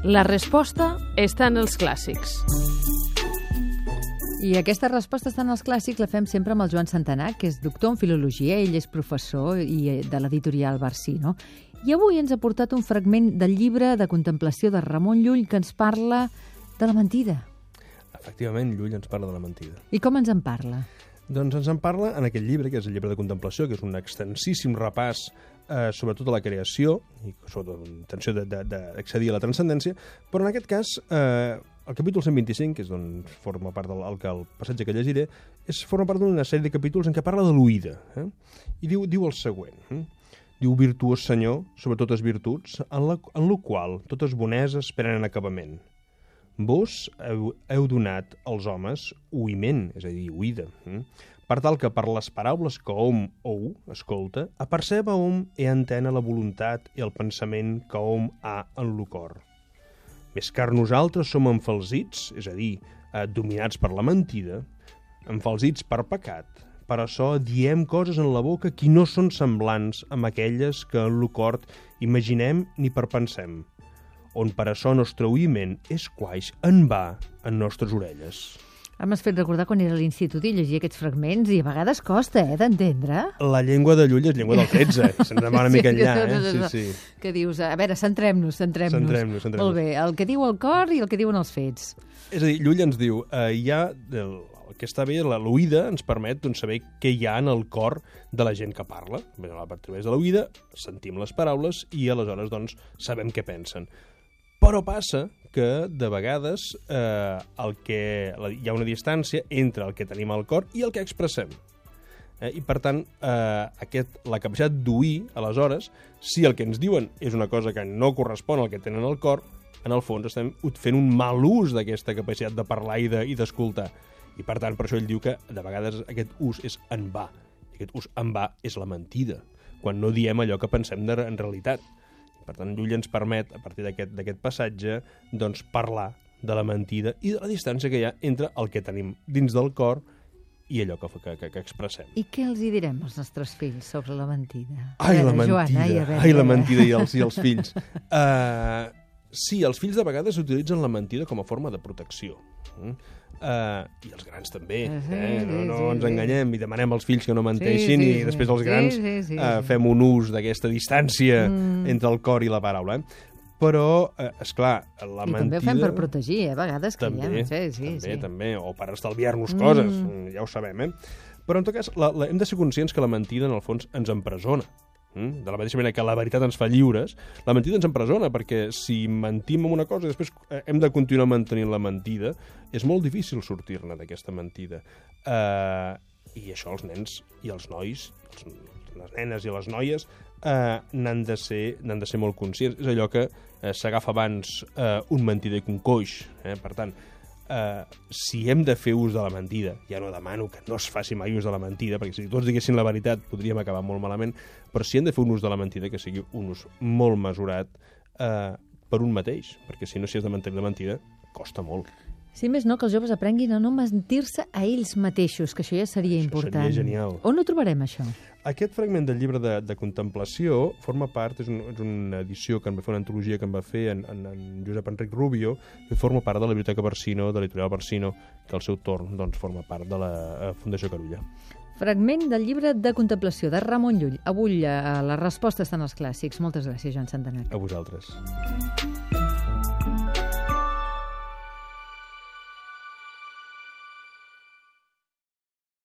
La resposta està en els clàssics. I aquesta resposta està en els clàssics la fem sempre amb el Joan Santanà, que és doctor en filologia, ell és professor i eh, de l'editorial Barsino. I avui ens ha portat un fragment del llibre de contemplació de Ramon Llull que ens parla de la mentida. Efectivament, Llull ens parla de la mentida. I com ens en parla? Doncs ens en parla en aquest llibre, que és el llibre de contemplació, que és un extensíssim repàs eh, sobre tota la creació, i sobretot intenció d'accedir a la transcendència, però en aquest cas, eh, el capítol 125, que és d'on forma part del el, el passatge que llegiré, és, forma part d'una sèrie de capítols en què parla de l'oïda. Eh? I diu, diu el següent. Eh? Diu, virtuós senyor, sobre totes virtuts, en la, en la qual totes boneses prenen acabament. Vos heu, heu donat als homes oïment, és a dir, oïda, eh? Per tal que per les paraules que hom ou, escolta, aperceba hom e entena la voluntat i el pensament que hom ha en lo cor. Més car nosaltres som enfalsits, és a dir, dominats per la mentida, enfalsits per pecat, per això diem coses en la boca que no són semblants amb aquelles que en lo cor imaginem ni perpensem, on per això nostre oïment és quaix en va en nostres orelles. M'has fet recordar quan era a l'institut i llegia aquests fragments i a vegades costa, eh, d'entendre. La llengua de Llull és llengua del 13, se'n demana una mica enllà, eh? Sí, sí. Que dius, a veure, centrem-nos, centrem-nos. Centrem-nos, centrem Molt bé, el que diu el cor i el que diuen els fets. És a dir, Llull ens diu, eh, hi ha el, el que està bé, l'oïda ens permet doncs, saber què hi ha en el cor de la gent que parla. A través de l'oïda sentim les paraules i aleshores doncs, sabem què pensen. Però passa que de vegades eh, el que, hi ha una distància entre el que tenim al cor i el que expressem. Eh, I, per tant, eh, aquest, la capacitat d'oir, aleshores, si el que ens diuen és una cosa que no correspon al que tenen al cor, en el fons estem fent un mal ús d'aquesta capacitat de parlar i d'escoltar. De, I, per tant, per això ell diu que de vegades aquest ús és en va. Aquest ús en va és la mentida, quan no diem allò que pensem de, en realitat. Per tant, Llull ens permet, a partir d'aquest passatge, doncs, parlar de la mentida i de la distància que hi ha entre el que tenim dins del cor i allò que, que, que, que expressem. I què els hi direm als nostres fills sobre la mentida? Ai, la mentida, Joan, ai, veure, ai, la mentida i els, i els fills. Uh, sí, els fills de vegades utilitzen la mentida com a forma de protecció. Mm? Uh, I els grans també. Eh? No, no ens enganyem i demanem als fills que no menteixin sí, sí, i després els grans sí, sí, sí, uh, fem un ús d'aquesta distància mm. entre el cor i la paraula. Eh? Però, eh, és clar, la I mentida... també ho fem per protegir, eh? a vegades, que també, ja no sé. Sí, també, sí. també, o per estalviar-nos mm. coses, ja ho sabem, eh? Però, en tot cas, la, la, hem de ser conscients que la mentida, en el fons, ens empresona. Mm? De la mateixa manera que la veritat ens fa lliures, la mentida ens empresona, perquè si mentim en una cosa i després eh, hem de continuar mantenint la mentida, és molt difícil sortir-ne d'aquesta mentida. Uh, I això els nens i els nois, els, les nenes i les noies, uh, n'han de, ser, de ser molt conscients. És allò que uh, s'agafa abans uh, un mentider que un coix. Eh? Per tant, eh, si hem de fer ús de la mentida, ja no demano que no es faci mai ús de la mentida, perquè si tots diguessin la veritat podríem acabar molt malament, però si hem de fer un ús de la mentida, que sigui un ús molt mesurat eh, per un mateix, perquè si no, si has de mantenir la mentida, costa molt. Si més no, que els joves aprenguin a no mentir-se a ells mateixos, que això ja seria això important. Seria genial. On ho trobarem, això? Aquest fragment del llibre de, de contemplació forma part, és, un, és una edició que en va fer, una antologia que en va fer en, en, en Josep Enric Rubio, que forma part de la Biblioteca Barsino, de l'editorial Barsino, que al seu torn doncs, forma part de la eh, Fundació Carulla. Fragment del llibre de contemplació de Ramon Llull. Avui eh, la resposta està en els clàssics. Moltes gràcies, Joan Santanet. A vosaltres.